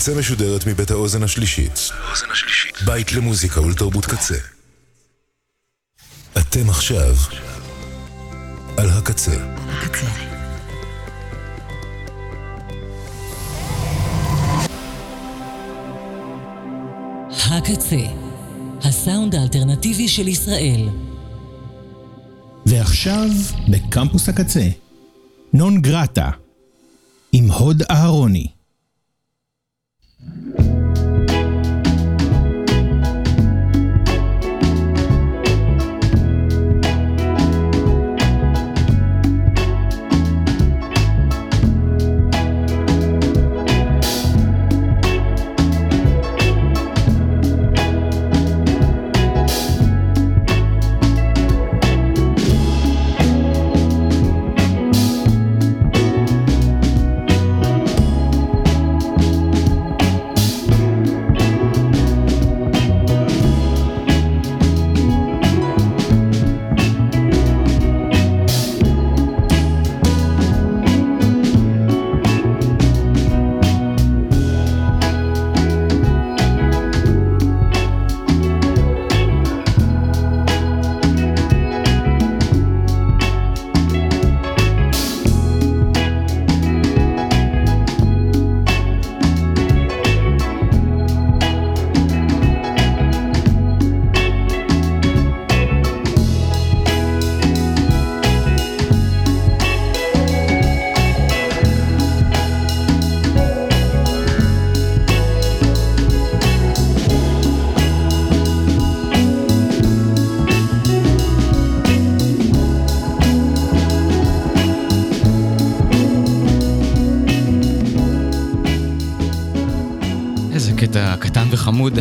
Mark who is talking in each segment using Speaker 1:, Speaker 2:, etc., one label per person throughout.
Speaker 1: הקצה משודרת מבית האוזן השלישית. בית למוזיקה ולתרבות קצה. אתם עכשיו על הקצה.
Speaker 2: הקצה, הסאונד האלטרנטיבי של ישראל.
Speaker 3: ועכשיו, בקמפוס הקצה, נון גרטה, עם הוד אהרוני.
Speaker 4: קטע קטן וחמוד,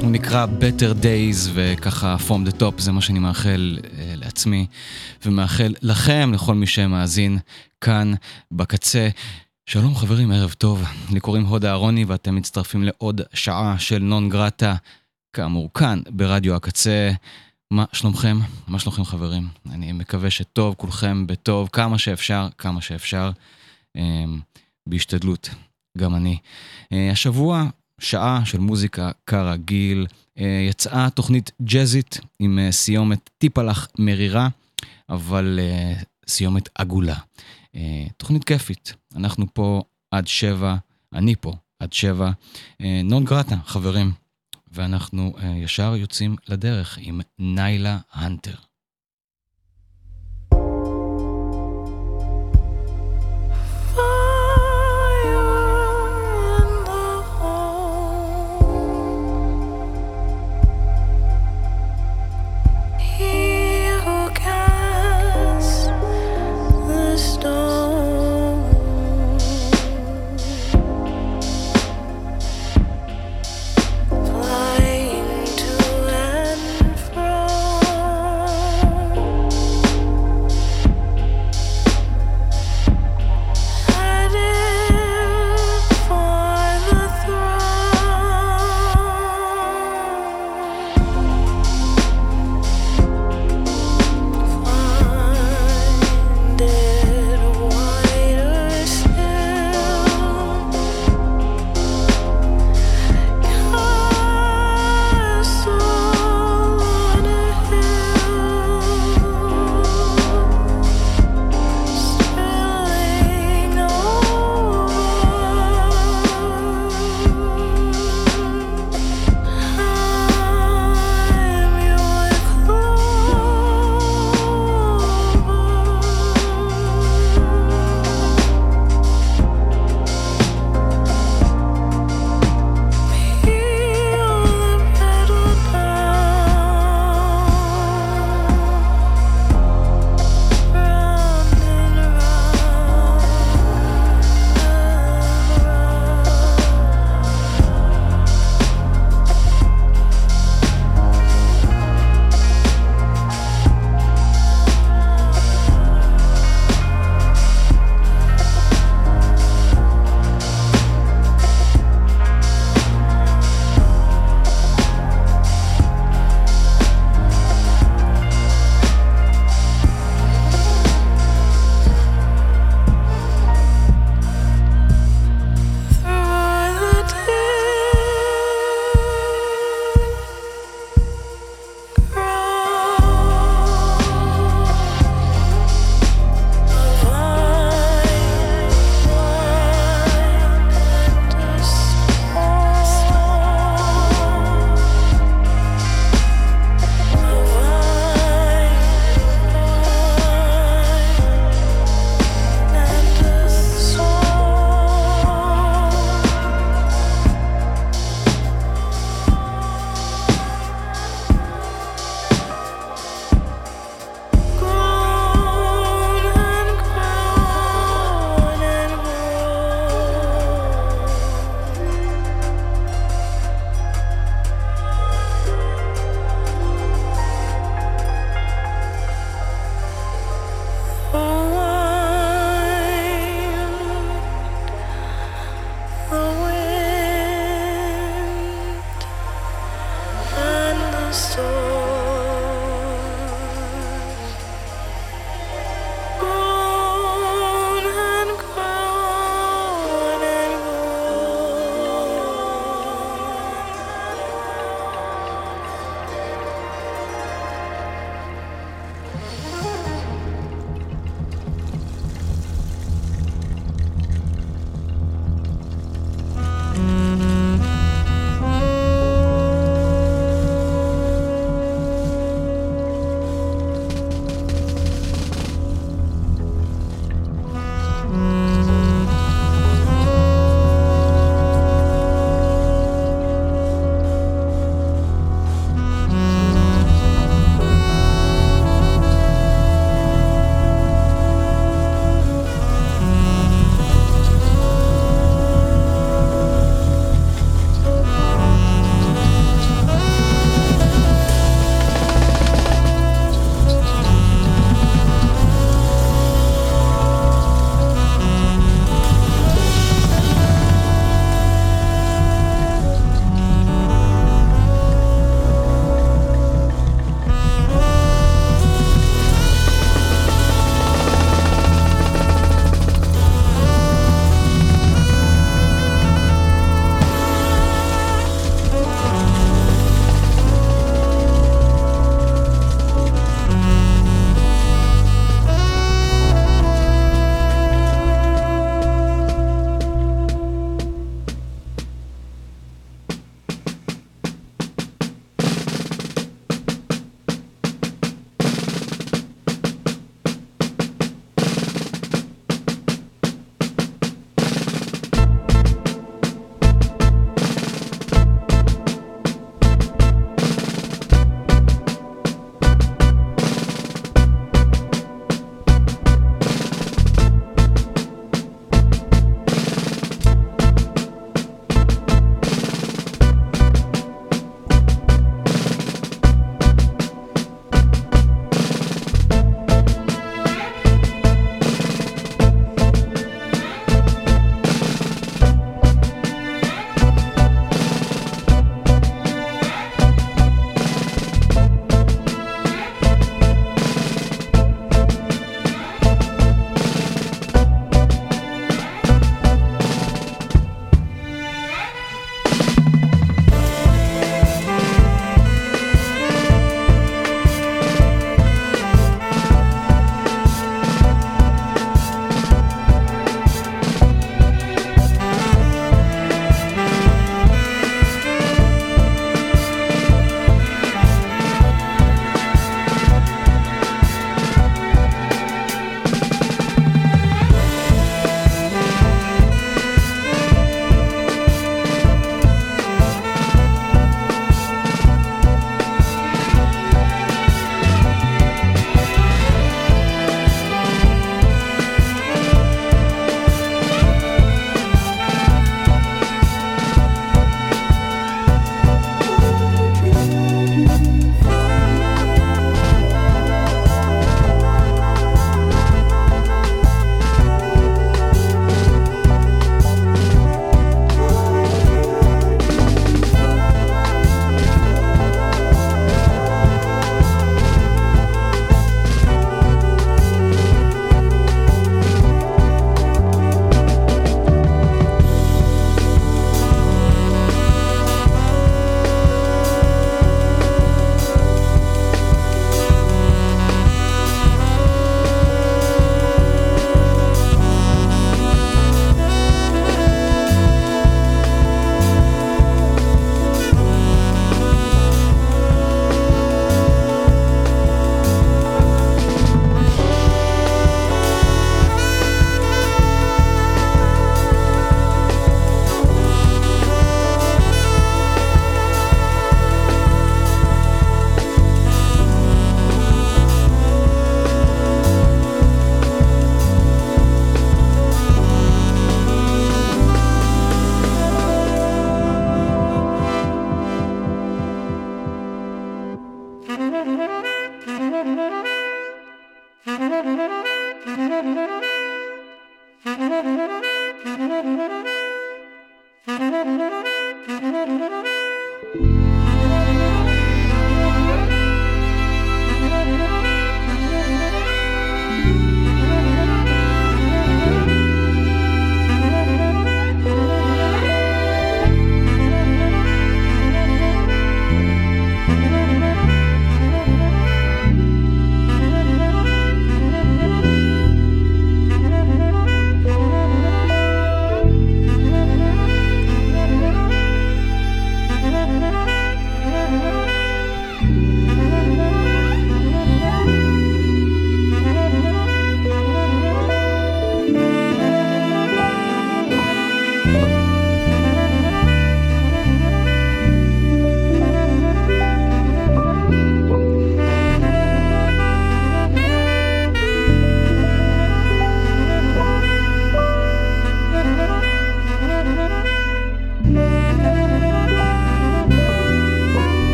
Speaker 4: הוא נקרא Better Days וככה From the Top, זה מה שאני מאחל אה, לעצמי ומאחל לכם, לכל מי שמאזין כאן בקצה. שלום חברים, ערב טוב, לי קוראים הוד אהרוני ואתם מצטרפים לעוד שעה של נון גרטה, כאמור כאן ברדיו הקצה. מה שלומכם? מה שלומכם חברים? אני מקווה שטוב, כולכם בטוב, כמה שאפשר, כמה שאפשר, אה, בהשתדלות, גם אני. אה, השבוע שעה של מוזיקה כרגיל. אה, יצאה תוכנית ג'אזית עם אה, סיומת טיפה לך מרירה, אבל אה, סיומת עגולה. תוכנית כיפית. אנחנו פה עד שבע, אני פה עד שבע. נון גרטה, חברים. ואנחנו ישר יוצאים לדרך עם ניילה הנטר.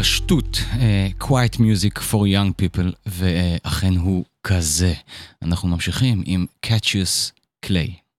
Speaker 4: בפשטות uh, Quiet Music for Young People, ואכן הוא כזה. אנחנו ממשיכים עם Catchius Clay.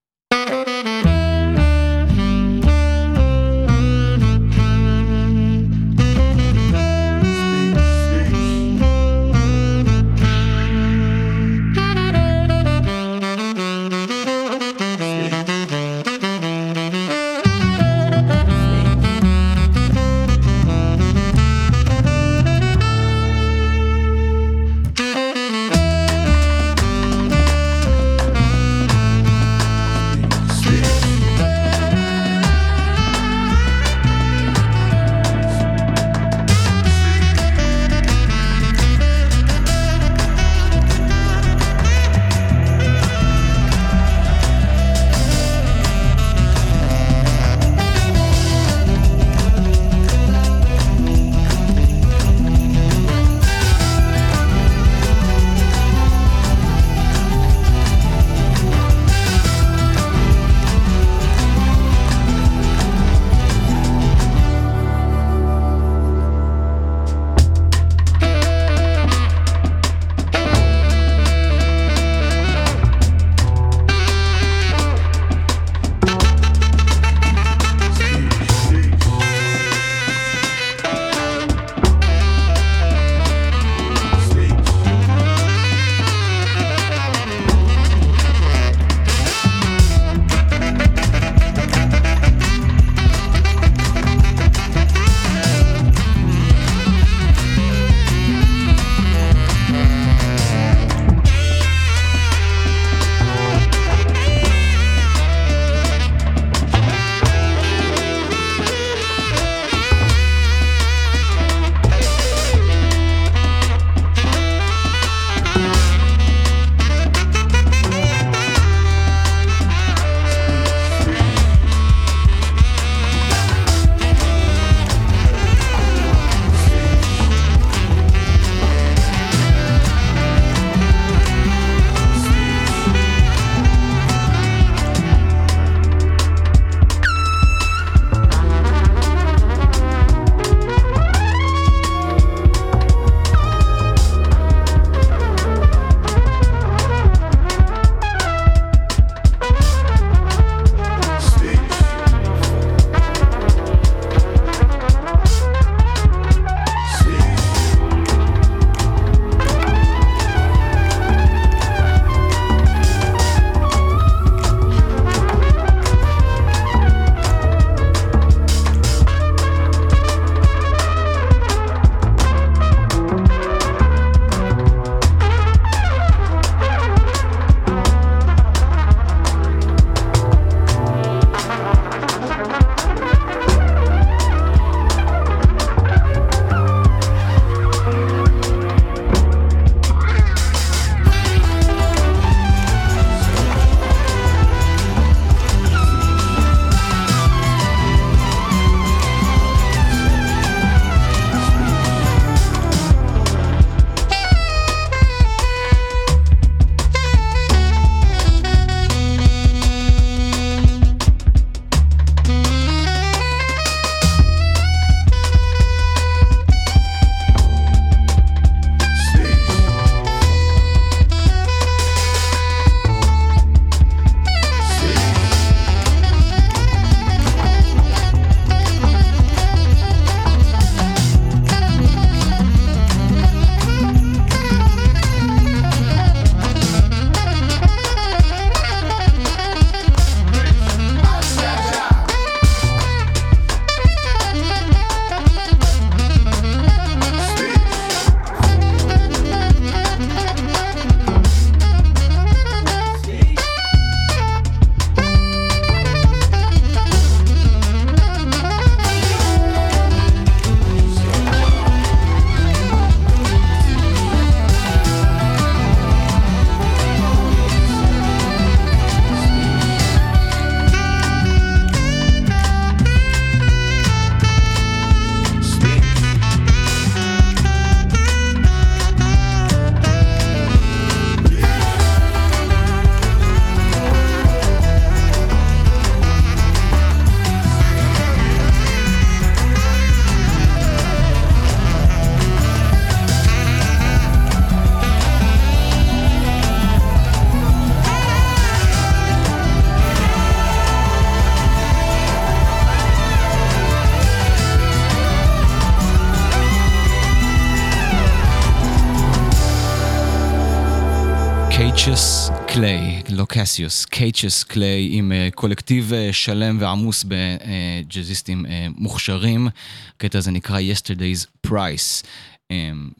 Speaker 4: קליי, לא קסיוס, Cassius Clay עם uh, collective uh, שלם ועמוס בג'אזיסטים uh, מוכשרים. הקטע הזה נקרא Yesterday's Price.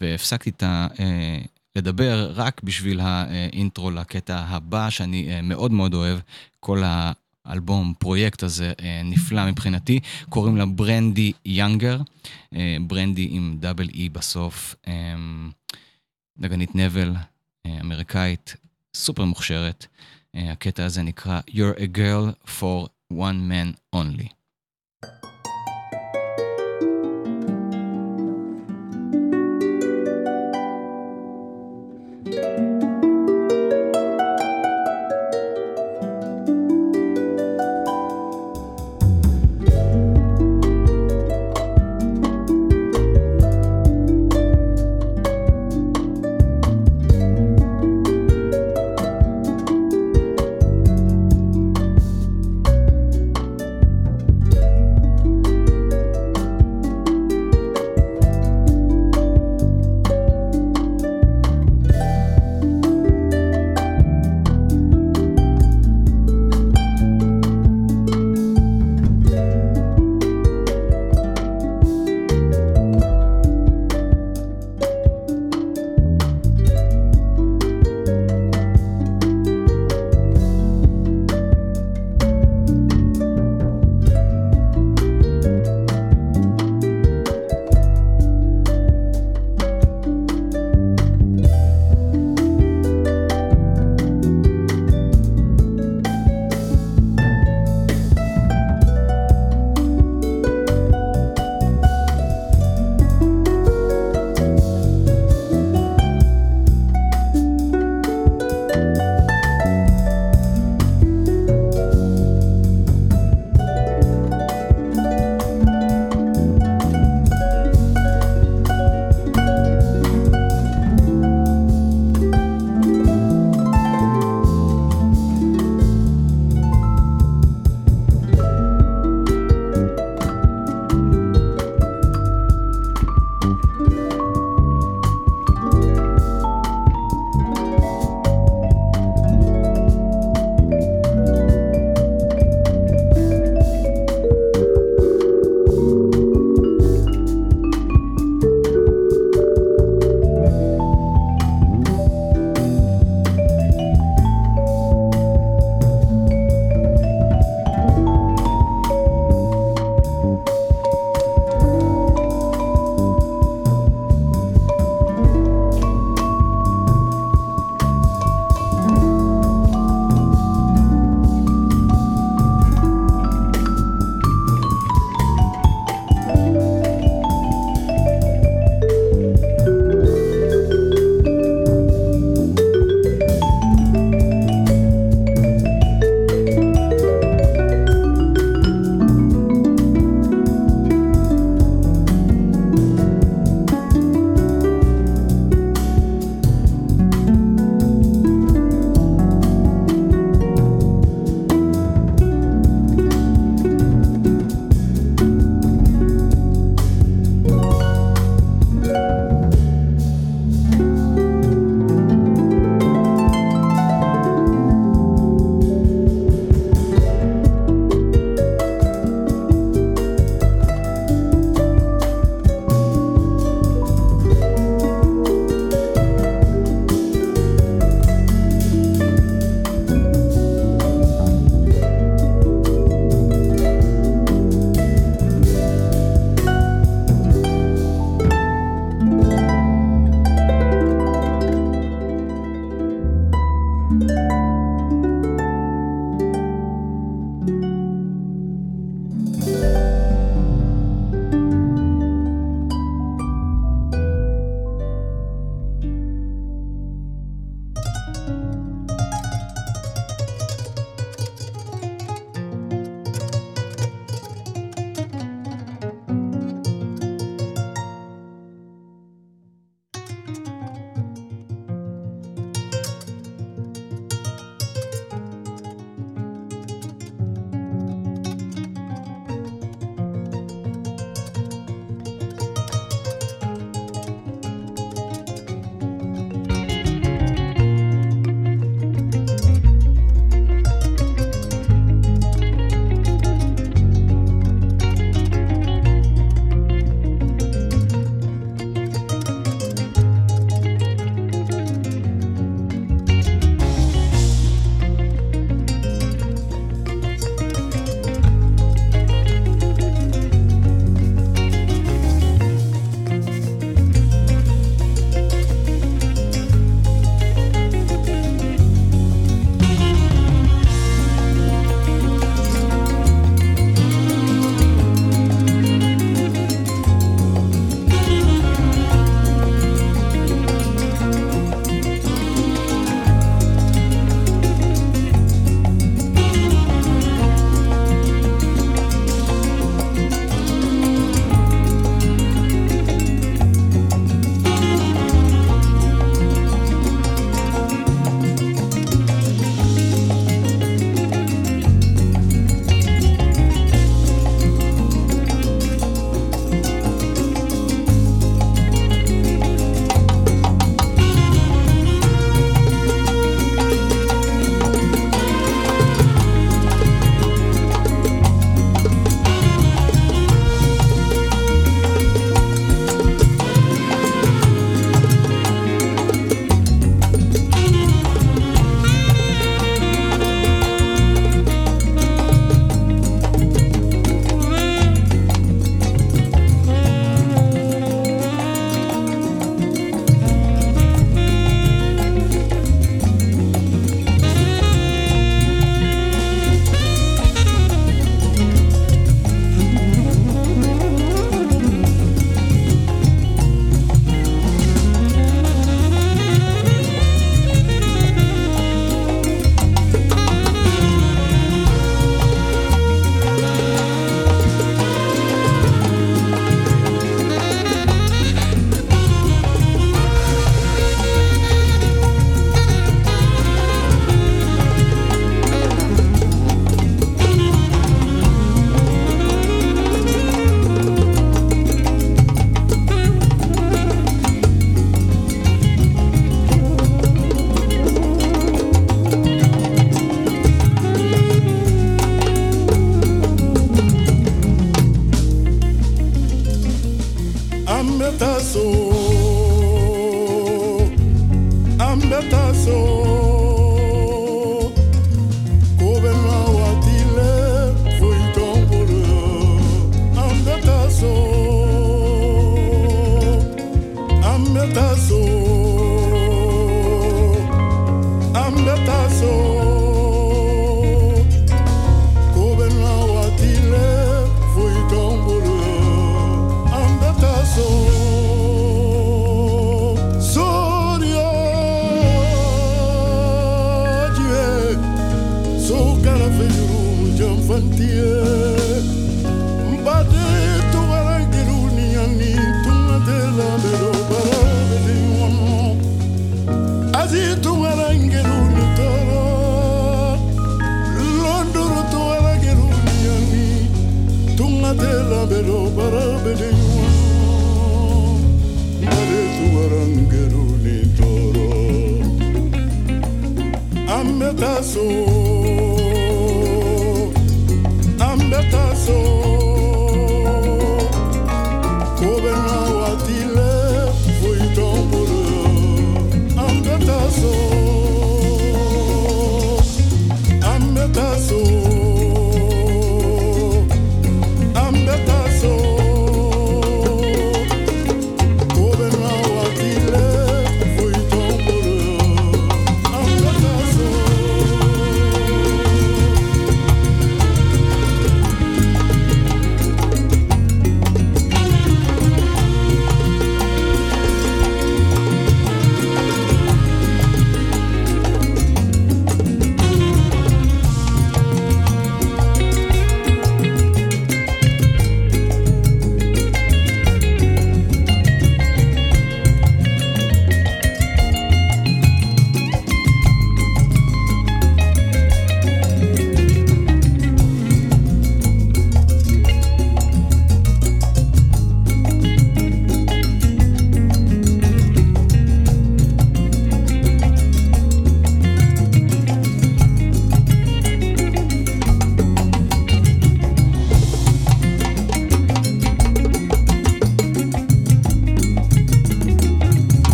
Speaker 4: והפסקתי את ה... לדבר רק בשביל האינטרו לקטע הבא שאני מאוד מאוד אוהב. כל האלבום, פרויקט הזה נפלא מבחינתי. קוראים לה ברנדי יאנגר, ברנדי עם double E בסוף. Um, נגנית נבל, אמריקאית, סופר מוכשרת. הקטע הזה נקרא You're a girl for one man only.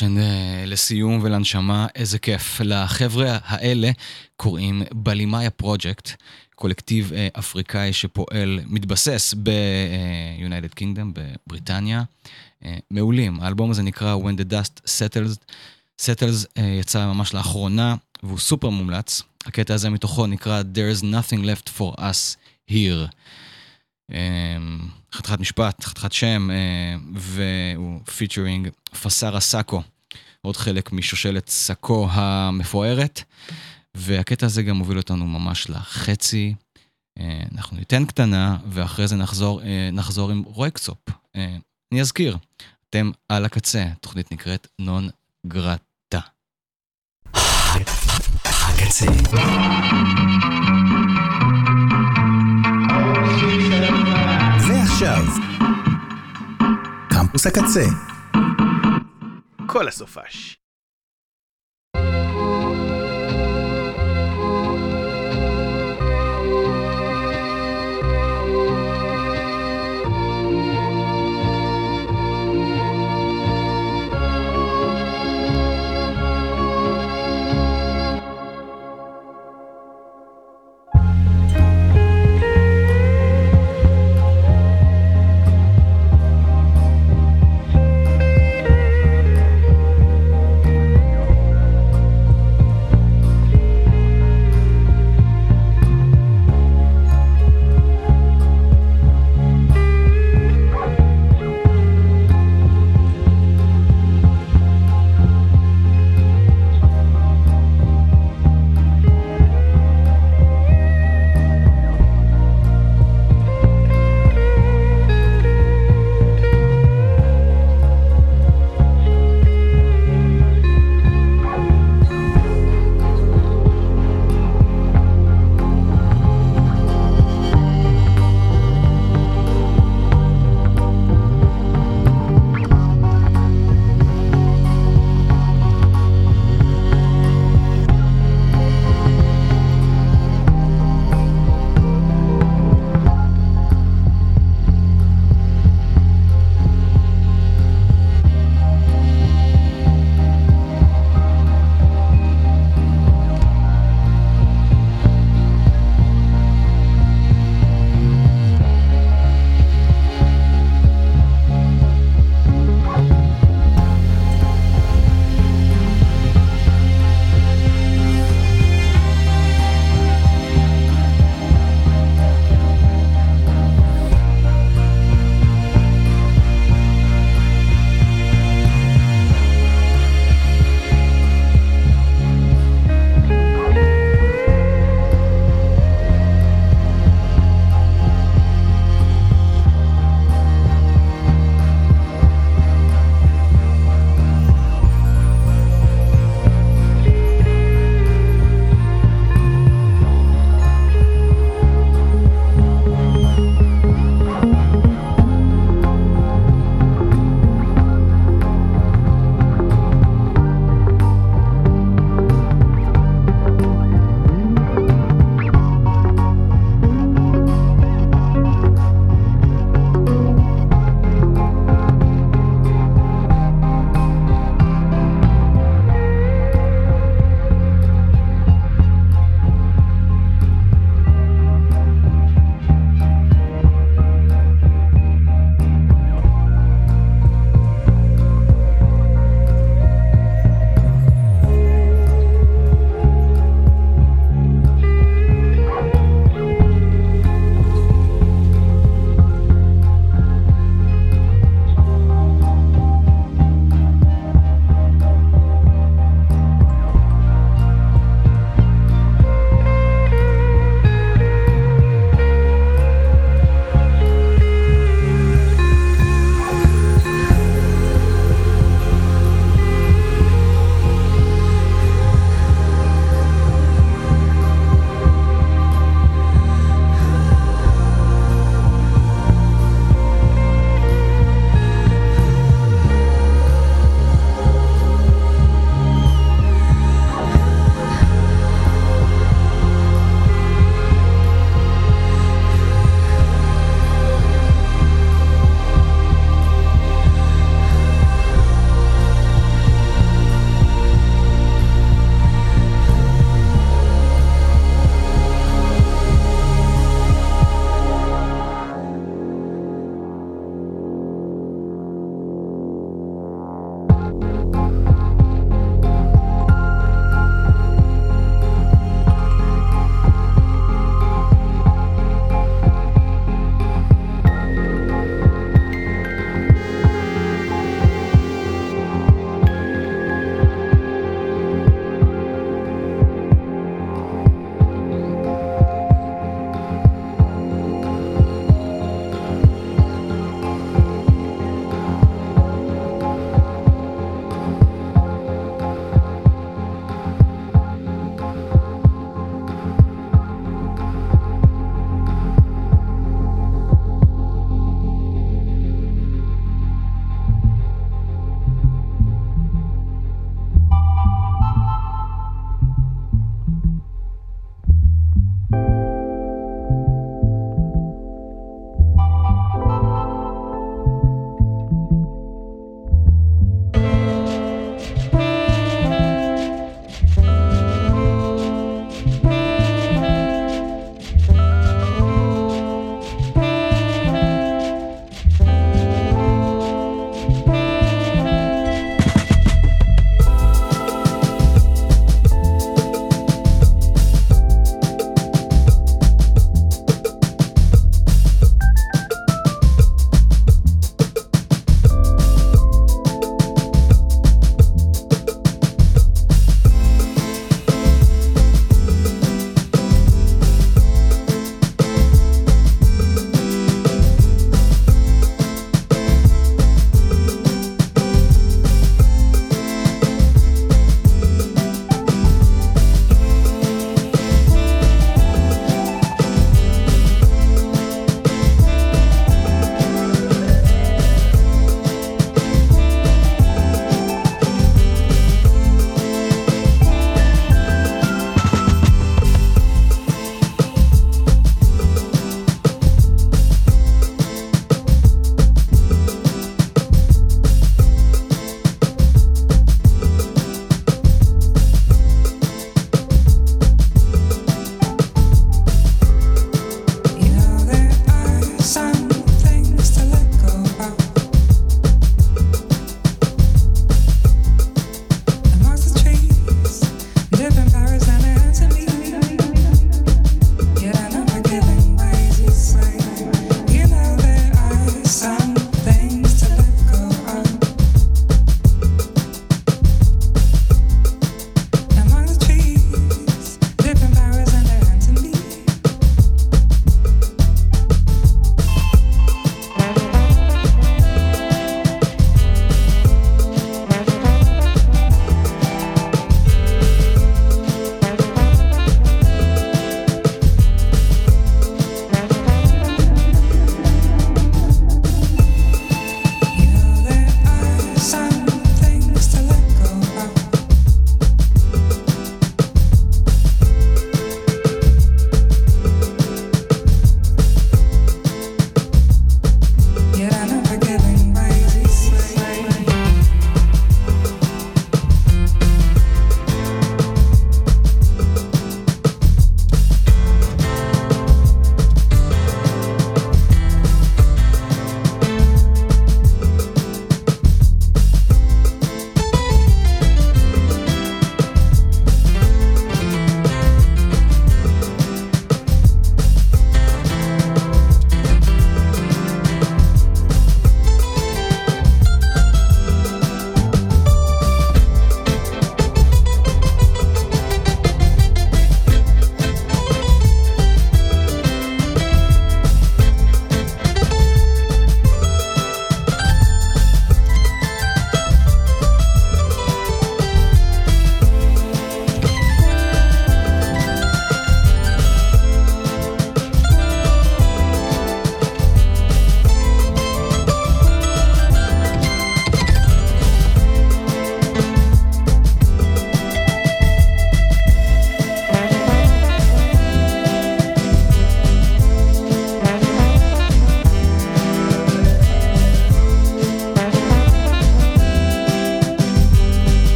Speaker 4: percussion אה, לסיום ולנשמה, איזה כיף. לחבר'ה האלה קוראים בלימאיה פרויקט, קולקטיב אה, אפריקאי שפועל, מתבסס ב-United Kingdom, בבריטניה. אה, מעולים. האלבום הזה נקרא When the Dust Settles. Settles יצא ממש לאחרונה, והוא סופר מומלץ. הקטע הזה מתוכו נקרא There is nothing left for us here. חתיכת משפט, חתיכת שם, והוא featuring פסארה סאקו, עוד חלק משושלת סאקו המפוארת, והקטע הזה גם מוביל אותנו ממש לחצי. אנחנו ניתן קטנה, ואחרי זה נחזור, נחזור עם רויקסופ. אני אזכיר, אתם על הקצה, תוכנית נקראת נון גרטה. הקצה.
Speaker 3: ועכשיו, קמפוס הקצה.
Speaker 5: כל הסופש.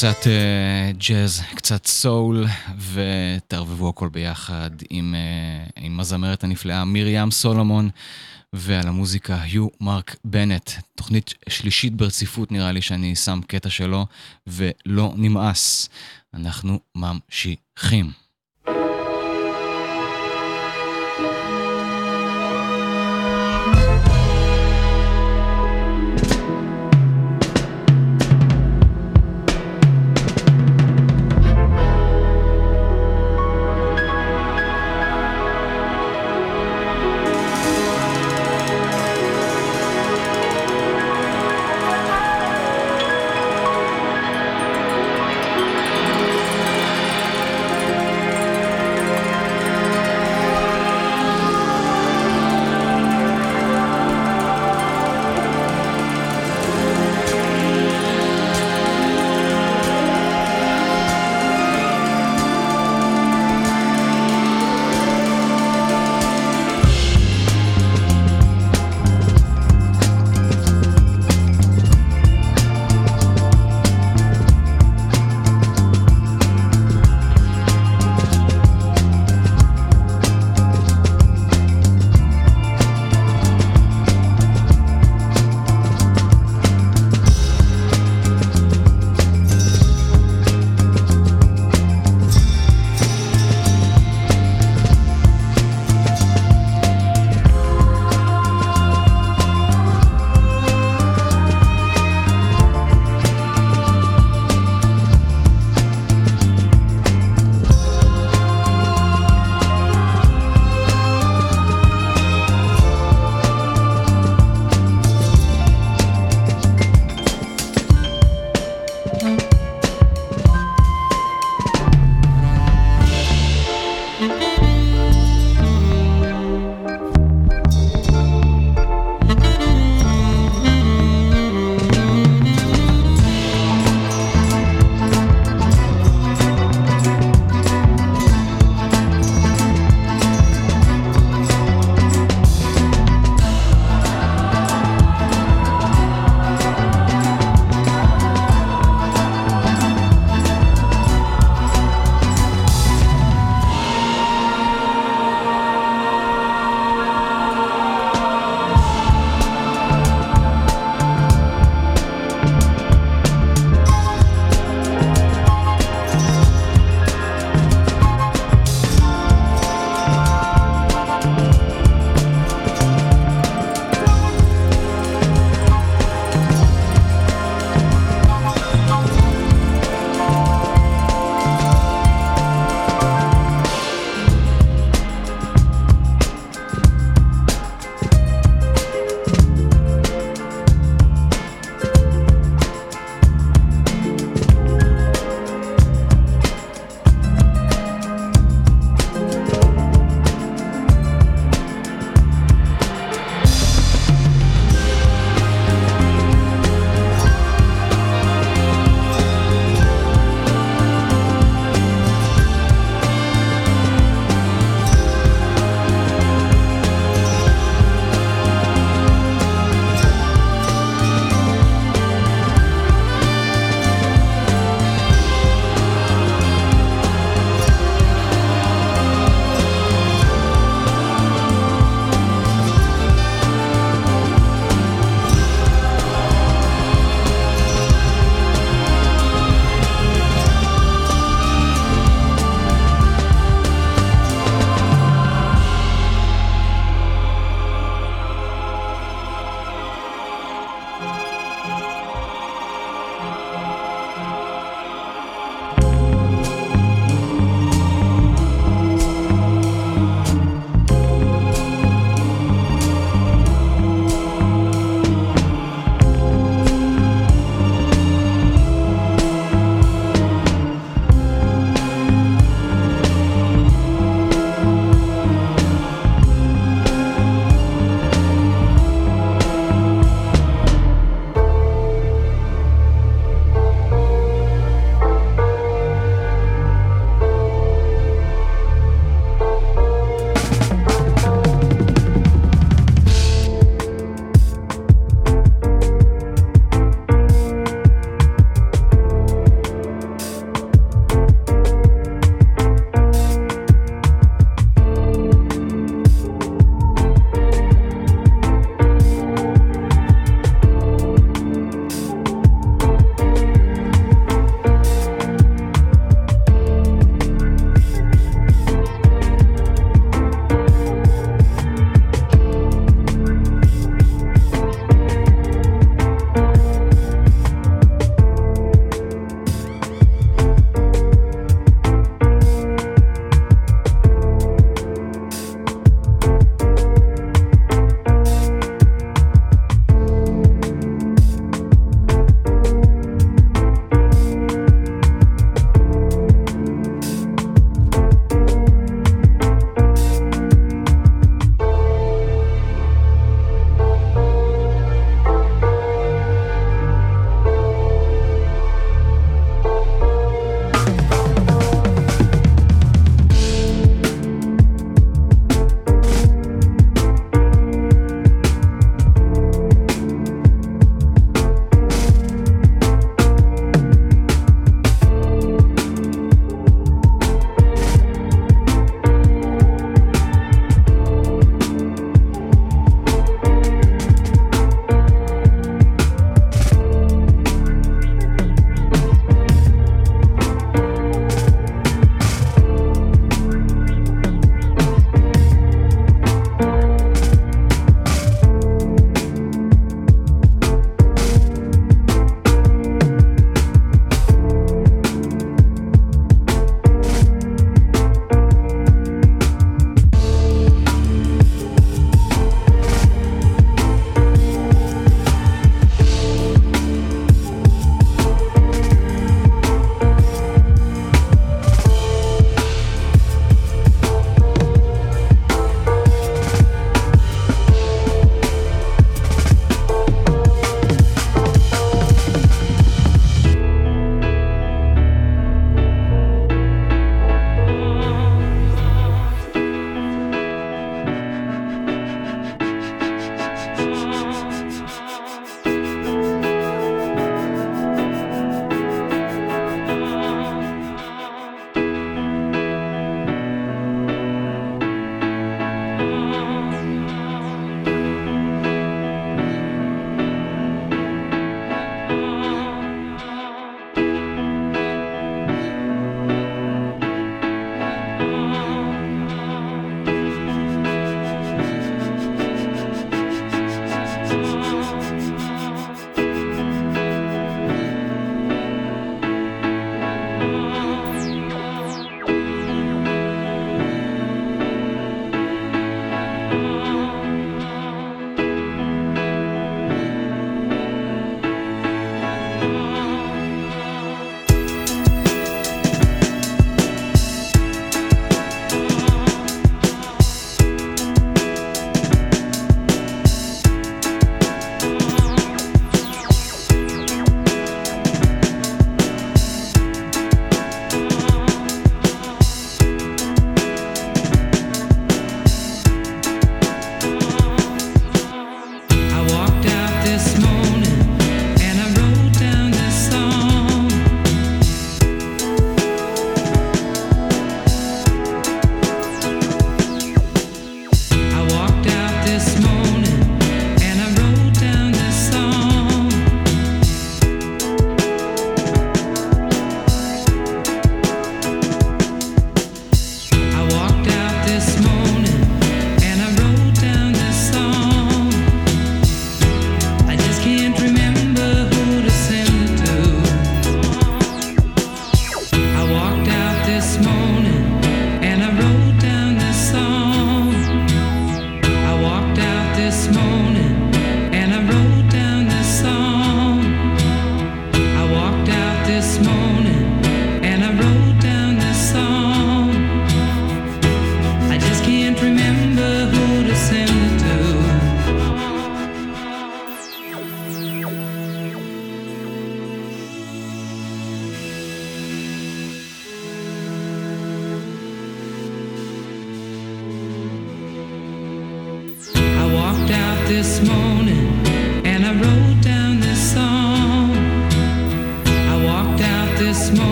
Speaker 4: קצת uh, ג'אז, קצת סול, ותערבבו הכל ביחד עם, uh, עם הזמרת הנפלאה מרים סולומון, ועל המוזיקה היו מרק בנט. תוכנית שלישית ברציפות נראה לי שאני שם קטע שלו, ולא נמאס. אנחנו ממשיכים.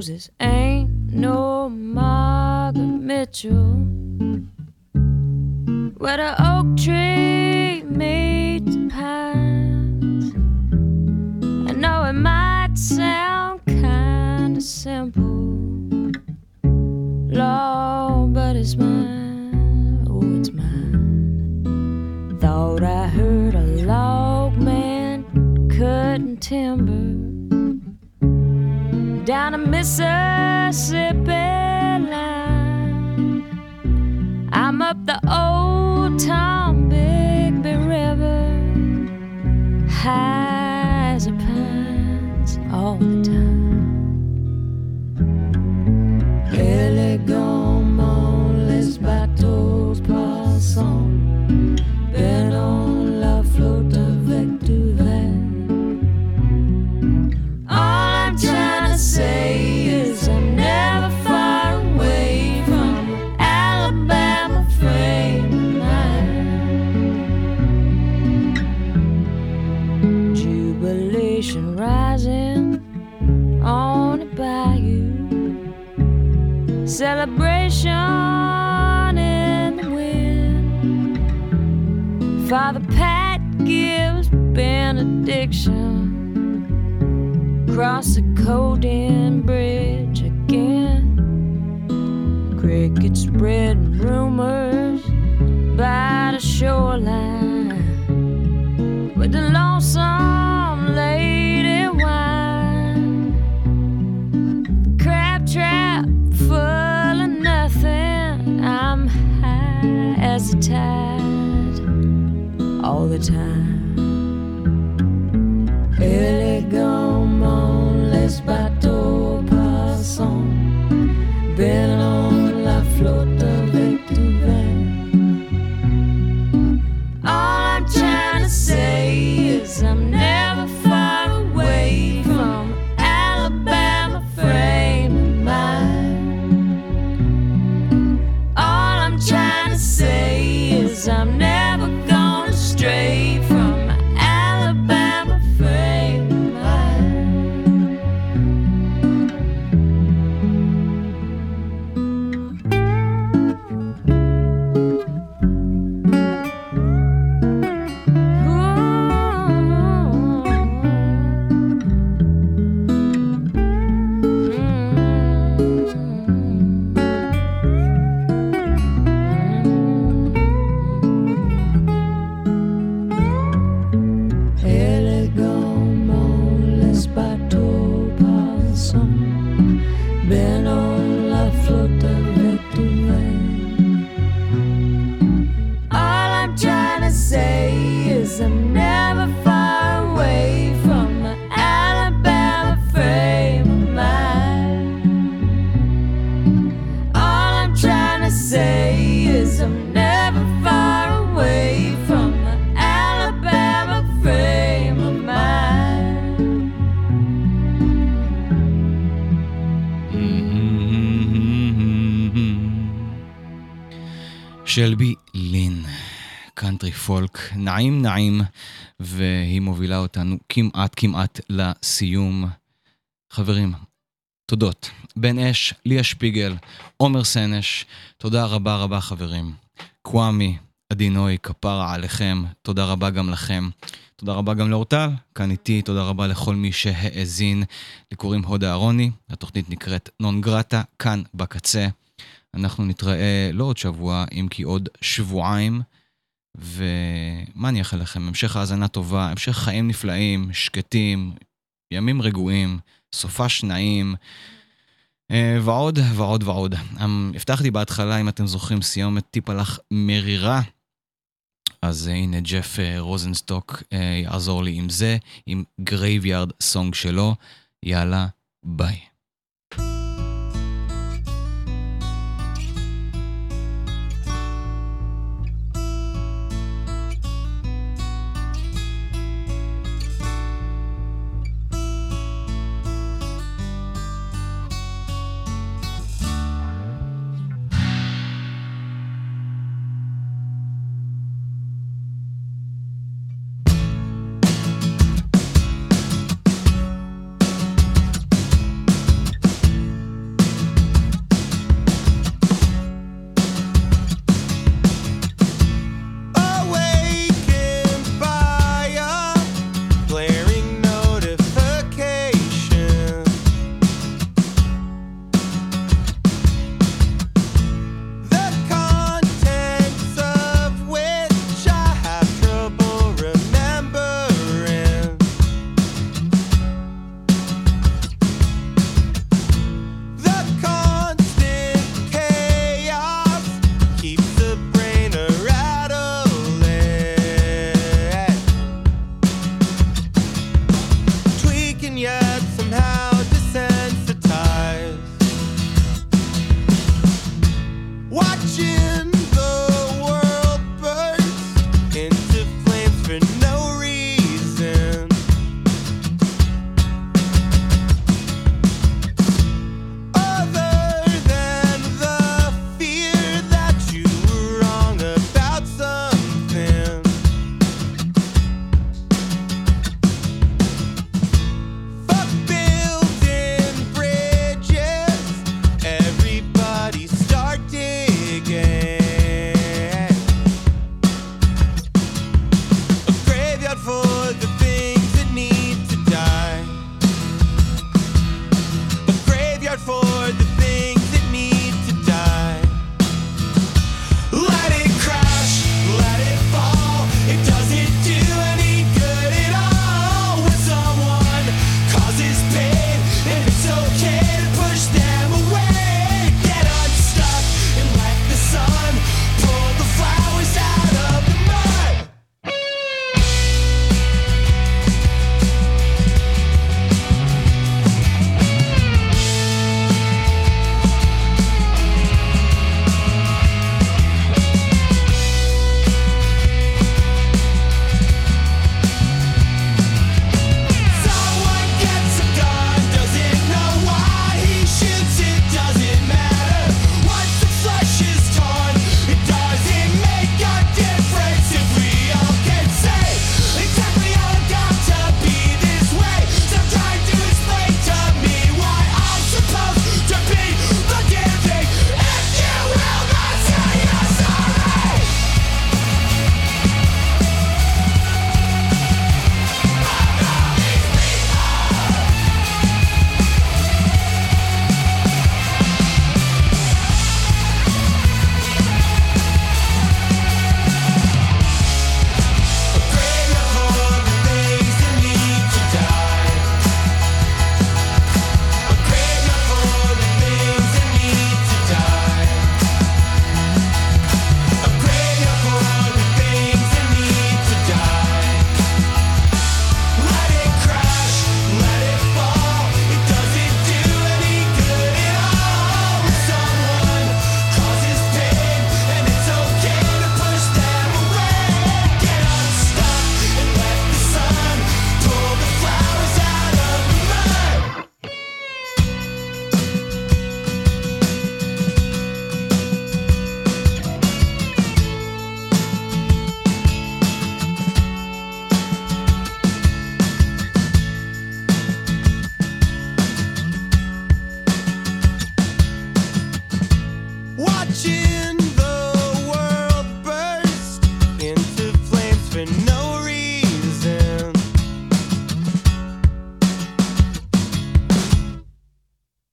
Speaker 6: Moses crickets spreading rumors by the shoreline with the lonesome lady wine, crab trap full of nothing. I'm high as a tide all the time.
Speaker 4: שלבי לין, קאנטרי פולק, נעים נעים, והיא מובילה אותנו כמעט כמעט לסיום. חברים, תודות. בן אש, ליה שפיגל, עומר סנש, תודה רבה רבה חברים. קוואמי,
Speaker 7: עדינוי, כפרה עליכם, תודה רבה גם לכם. תודה רבה גם לאורטל, כאן איתי, תודה רבה לכל מי שהאזין. לי קוראים הודה אהרוני, התוכנית נקראת נון גרטה, כאן בקצה. אנחנו נתראה לא עוד שבוע, אם כי עוד שבועיים. ומה אני אאחל לכם? המשך האזנה טובה, המשך חיים נפלאים, שקטים, ימים רגועים, סופ"ש נעים, אה, ועוד ועוד ועוד. אמ, הבטחתי בהתחלה, אם אתם זוכרים, סיומת טיפ'לך מרירה. אז אה, הנה ג'ף אה, רוזנסטוק יעזור לי עם זה, עם Graveyard Song שלו. יאללה, ביי.